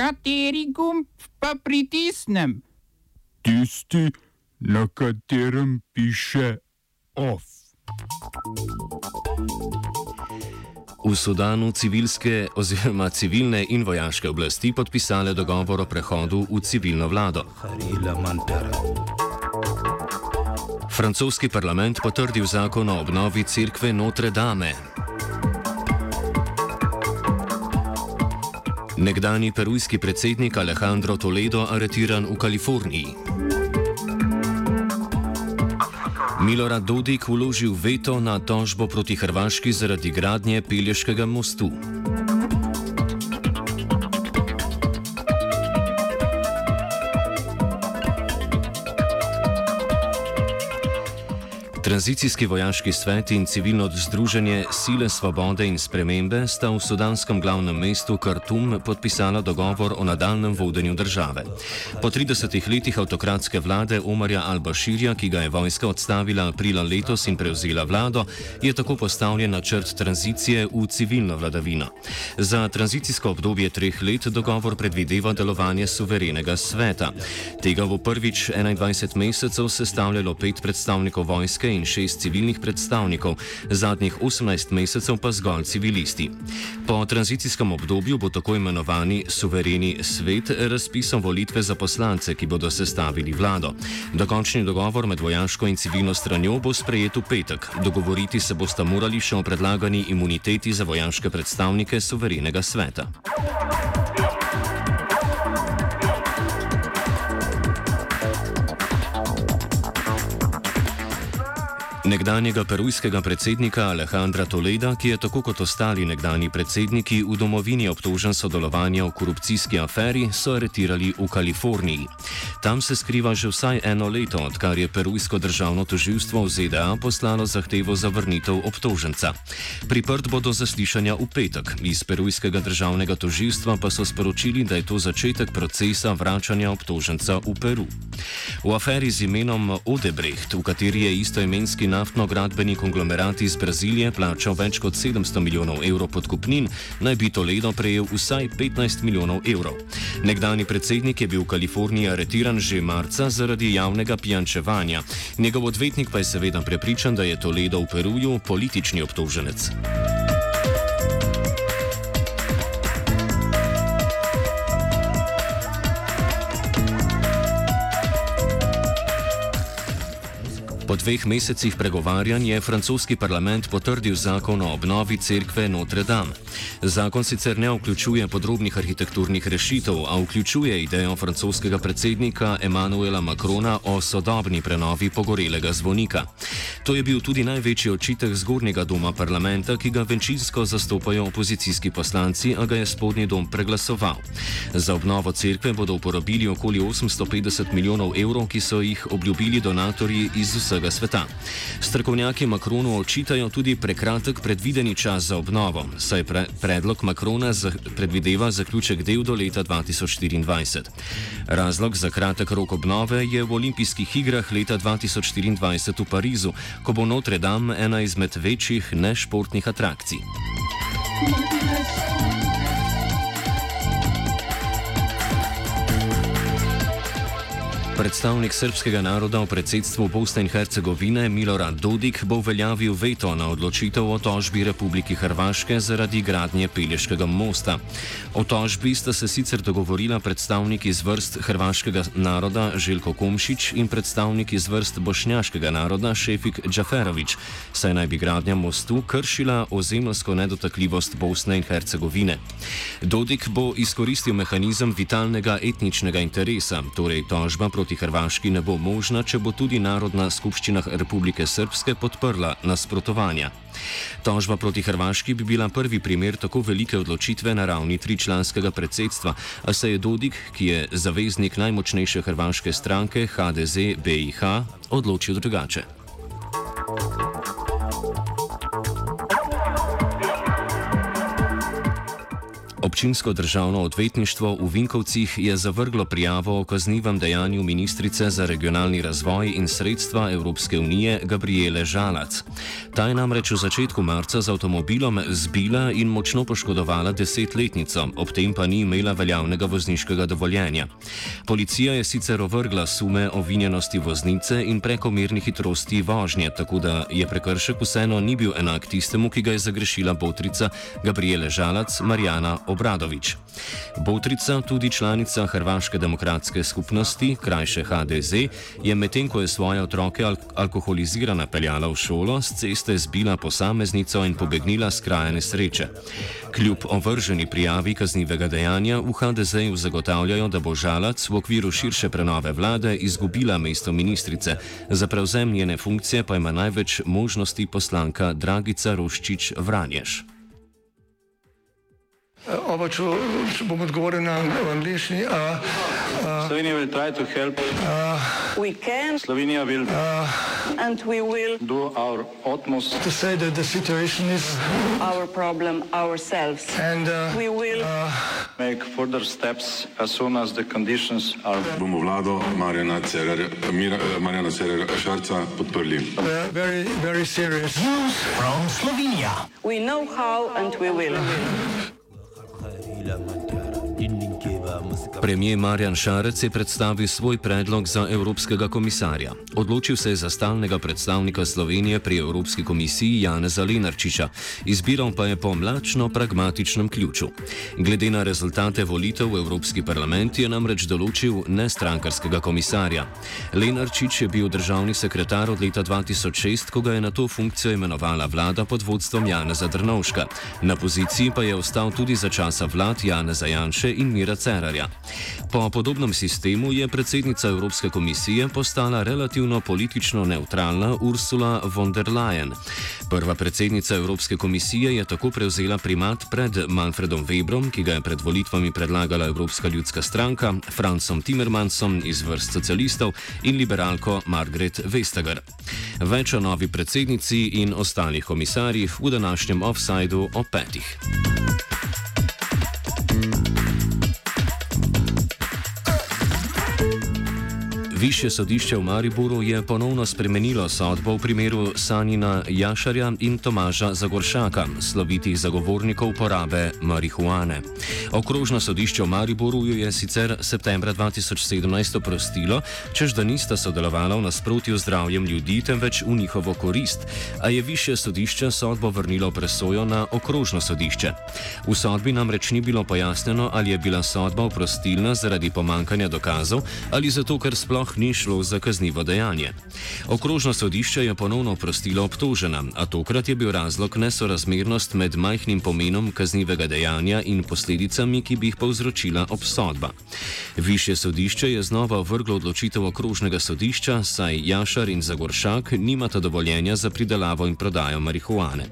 Kateri gumb pa pritisnem? Tisti, na katerem piše OF. V Sudanu civilske oziroma civilne in vojaške oblasti podpisale dogovor o prehodu v civilno vlado. Francoski parlament potrdil zakon o obnovi cerkve Notre Dame. Nekdani perujski predsednik Alejandro Toledo aretiran v Kaliforniji. Milorad Dodik vložil veto na tožbo proti Hrvaški zaradi gradnje Pelješkega mostu. Tranzicijski vojaški svet in civilno združenje Sile svobode in spremembe sta v sudanskem glavnem mestu Khartoum podpisala dogovor o nadaljem vodenju države. Po 30 letih avtokratske vlade Omarja al-Bashirja, ki ga je vojska odstavila aprila letos in prevzela vlado, je tako postavljen načrt tranzicije v civilno vladavino. Za tranzicijsko obdobje treh let dogovor predvideva delovanje suverenega sveta. Tega bo prvič 21 mesecev sestavljalo pet predstavnikov vojske in šest civilnih predstavnikov, zadnjih 18 mesecev pa zgolj civilisti. Po tranzicijskem obdobju bo tako imenovani suvereni svet razpisal volitve za poslance, ki bodo sestavili vlado. Dokončni dogovor med vojaško in civilno stranjo bo sprejet v petek. Dogovoriti se boste morali še o predlagani imuniteti za vojaške predstavnike suverenega sveta. Nekdanjega perujskega predsednika Alejandra Toleda, ki je tako kot ostali nekdani predsedniki v domovini obtožen sodelovanja v korupcijski aferi, so aretirali v Kaliforniji. Tam se skriva že vsaj eno leto, odkar je perujsko državno toživstvo v ZDA poslalo zahtevo za vrnitev obtoženca. Priprt bodo zaslišanja v petek. Iz perujskega državnega toživstva pa so sporočili, da je to začetek procesa vračanja obtoženca v Peru. V aferi z imenom Odebrecht, v kateri je istoimenski naftno-gradbeni konglomerat iz Brazilije plačal več kot 700 milijonov evrov podkupnin, naj bi Toledo prejel vsaj 15 milijonov evrov. Nekdani predsednik je bil v Kaliforniji aretiran že marca zaradi javnega pijančevanja. Njegov odvetnik pa je seveda prepričan, da je Toledo v Peruju politični obtoženec. Po dveh mesecih pregovarjanj je francoski parlament potrdil zakon o obnovi cerkve Notre Dame. Zakon sicer ne vključuje podrobnih arhitekturnih rešitev, a vključuje idejo francoskega predsednika Emmanuela Macrona o sodobni prenovi pogorelega zvonika. To je bil tudi največji očitek zgornjega doma parlamenta, ki ga večinsko zastopajo opozicijski poslanci, a ga je spodnji dom preglasoval. Za obnovo cerkve bodo uporabili okoli 850 milijonov evrov, ki so jih obljubili donatorji iz vsega sveta. Strokovnjaki Macronu očitajo tudi prekratek predvideni čas za obnovo, saj pre, predlog Macrona predvideva zaključek del do leta 2024. Razlog za kratek rok obnove je v olimpijskih igrah leta 2024 v Parizu, ko bo Notre Dame ena izmed večjih nešportnih atrakcij. Predstavnik srpskega naroda v predsedstvu Bosne in Hercegovine Milorad Dodik bo uveljavil veto na odločitev o tožbi Republiki Hrvaške zaradi gradnje Pelješkega mosta. O tožbi sta se sicer dogovorila predstavnik iz vrst hrvaškega naroda Željko Komšič in predstavnik iz vrst bošnjaškega naroda Šefik Džaferovič, saj naj bi gradnja mostu kršila ozemljsko nedotakljivost Bosne in Hercegovine. Dodik bo izkoristil mehanizem vitalnega etničnega interesa, torej tožba proti proti Hrvaški ne bo možna, če bo tudi Narodna skupščina Republike Srpske podprla nasprotovanja. Tožba proti Hrvaški bi bila prvi primer tako velike odločitve na ravni tričlanskega predsedstva, a se je Dodik, ki je zaveznik najmočnejše hrvaške stranke HDZ BIH, odločil drugače. Občinsko državno odvetništvo v Vinkovcih je zavrglo prijavo o kaznivem dejanju ministrice za regionalni razvoj in sredstva Evropske unije Gabriele Žalac. Ta je namreč v začetku marca z avtomobilom zbila in močno poškodovala desetletnico, ob tem pa ni imela veljavnega vozniškega dovoljenja. Policija je sicer ovrgla sume o vinjenosti voznice in prekomerni hitrosti vožnje, tako da je prekršek vseeno ni bil enak tistemu, ki ga je zagrešila botrica Gabriele Žalac Marjana Obradovič. Botrica, tudi članica Hrvaške demokratske skupnosti, krajše HDZ, je medtem, ko je svoje otroke al alkoholizirana peljala v šolo, z ceste zbila posameznico in pobegnila z kraja nesreče. Kljub ovrženi prijavi kaznivega dejanja v HDZ-ju zagotavljajo, da bo Žalac v okviru širše prenove vlade izgubila mesto ministrice, za prevzem njene funkcije pa ima največ možnosti poslanka Dragica Roščič Vranješ. Oba, če, če bom odgovoril na angliški. Slovenija will try to help. We can Slovenija will and we will do our utmost To say that the situation is, our problem ourselves. and uh, We will make further steps as soon as the conditions are bomo vlado Marjana Cererja, Mira- Marjana Cererja Šarca podprli. uh, very, very serious. we know how and we will. maravilha, mano. Premijer Marjan Šarec je predstavil svoj predlog za evropskega komisarja. Odločil se je za stalnega predstavnika Slovenije pri Evropski komisiji Janeza Lenarčiča, izbiral pa je po mlačno-pragmatičnem ključu. Glede na rezultate volitev v Evropski parlament je namreč določil nestrankarskega komisarja. Lenarčič je bil državni sekretar od leta 2006, ko ga je na to funkcijo imenovala vlada pod vodstvom Janeza Drnovška. Na poziciji pa je ostal tudi za časa vlad Janeza Janše in Mira Cerarja. Po podobnem sistemu je predsednica Evropske komisije postala relativno politično neutralna Ursula von der Leyen. Prva predsednica Evropske komisije je tako prevzela primat pred Manfredom Webrom, ki ga je pred volitvami predlagala Evropska ljudska stranka, Francom Timmermansom iz vrst socialistov in liberalko Margaret Vestager. Več o novi predsednici in ostalih komisarjih v današnjem offsajdu o petih. Višje sodišče v Mariboru je ponovno spremenilo sodbo v primeru Sanina Jašarja in Tomaža Zagoršaka, slovitih zagovornikov uporabe marihuane. Okrožno sodišče v Mariboru jo je sicer septembra 2017 oprostilo, čež da nista sodelovala v nasprotju z zdravjem ljudi, temveč v njihovo korist, a je višje sodišče sodbo vrnilo presojo na okrožno sodišče. V sodbi namreč ni bilo pojasnjeno, ali je bila sodba oprostilna zaradi pomankanja dokazov ali zato, ker sploh ni šlo za kaznivo dejanje. Okrožno sodišče je ponovno oprostilo obtožena, a tokrat je bil razlog nesorazmernost med majhnim pomenom kaznivega dejanja in posledicami, ki bi jih povzročila obsodba. Višje sodišče je znova vrglo odločitev okrožnega sodišča, saj Jašar in Zagoršak nimata dovoljenja za pridelavo in prodajo marihuane.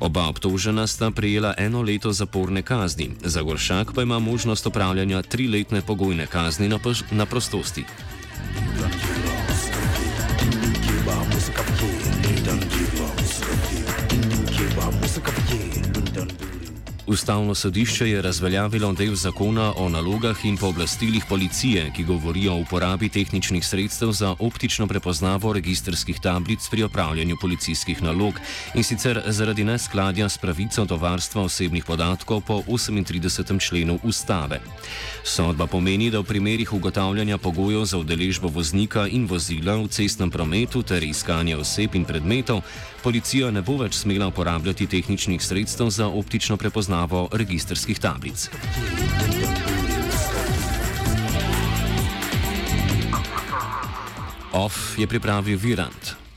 Oba obtožena sta prejela eno leto zaporne kazni, Zagoršak pa ima možnost opravljanja triletne pogojne kazni na, na prostosti. Ustavno sodišče je razveljavilo del zakona o nalogah in pooblastilih policije, ki govori o uporabi tehničnih sredstev za optično prepoznavo registrskih tablic pri opravljanju policijskih nalog in sicer zaradi neskladja s pravico do varstva osebnih podatkov po 38. členu ustave. Sodba pomeni, da v primerih ugotavljanja pogojev za udeležbo voznika in vozila v cestnem prometu ter iskanja oseb in predmetov, policija ne bo več smela uporabljati tehničnih sredstev za optično prepoznavo registrskih tablic. OF je pripravil Virant.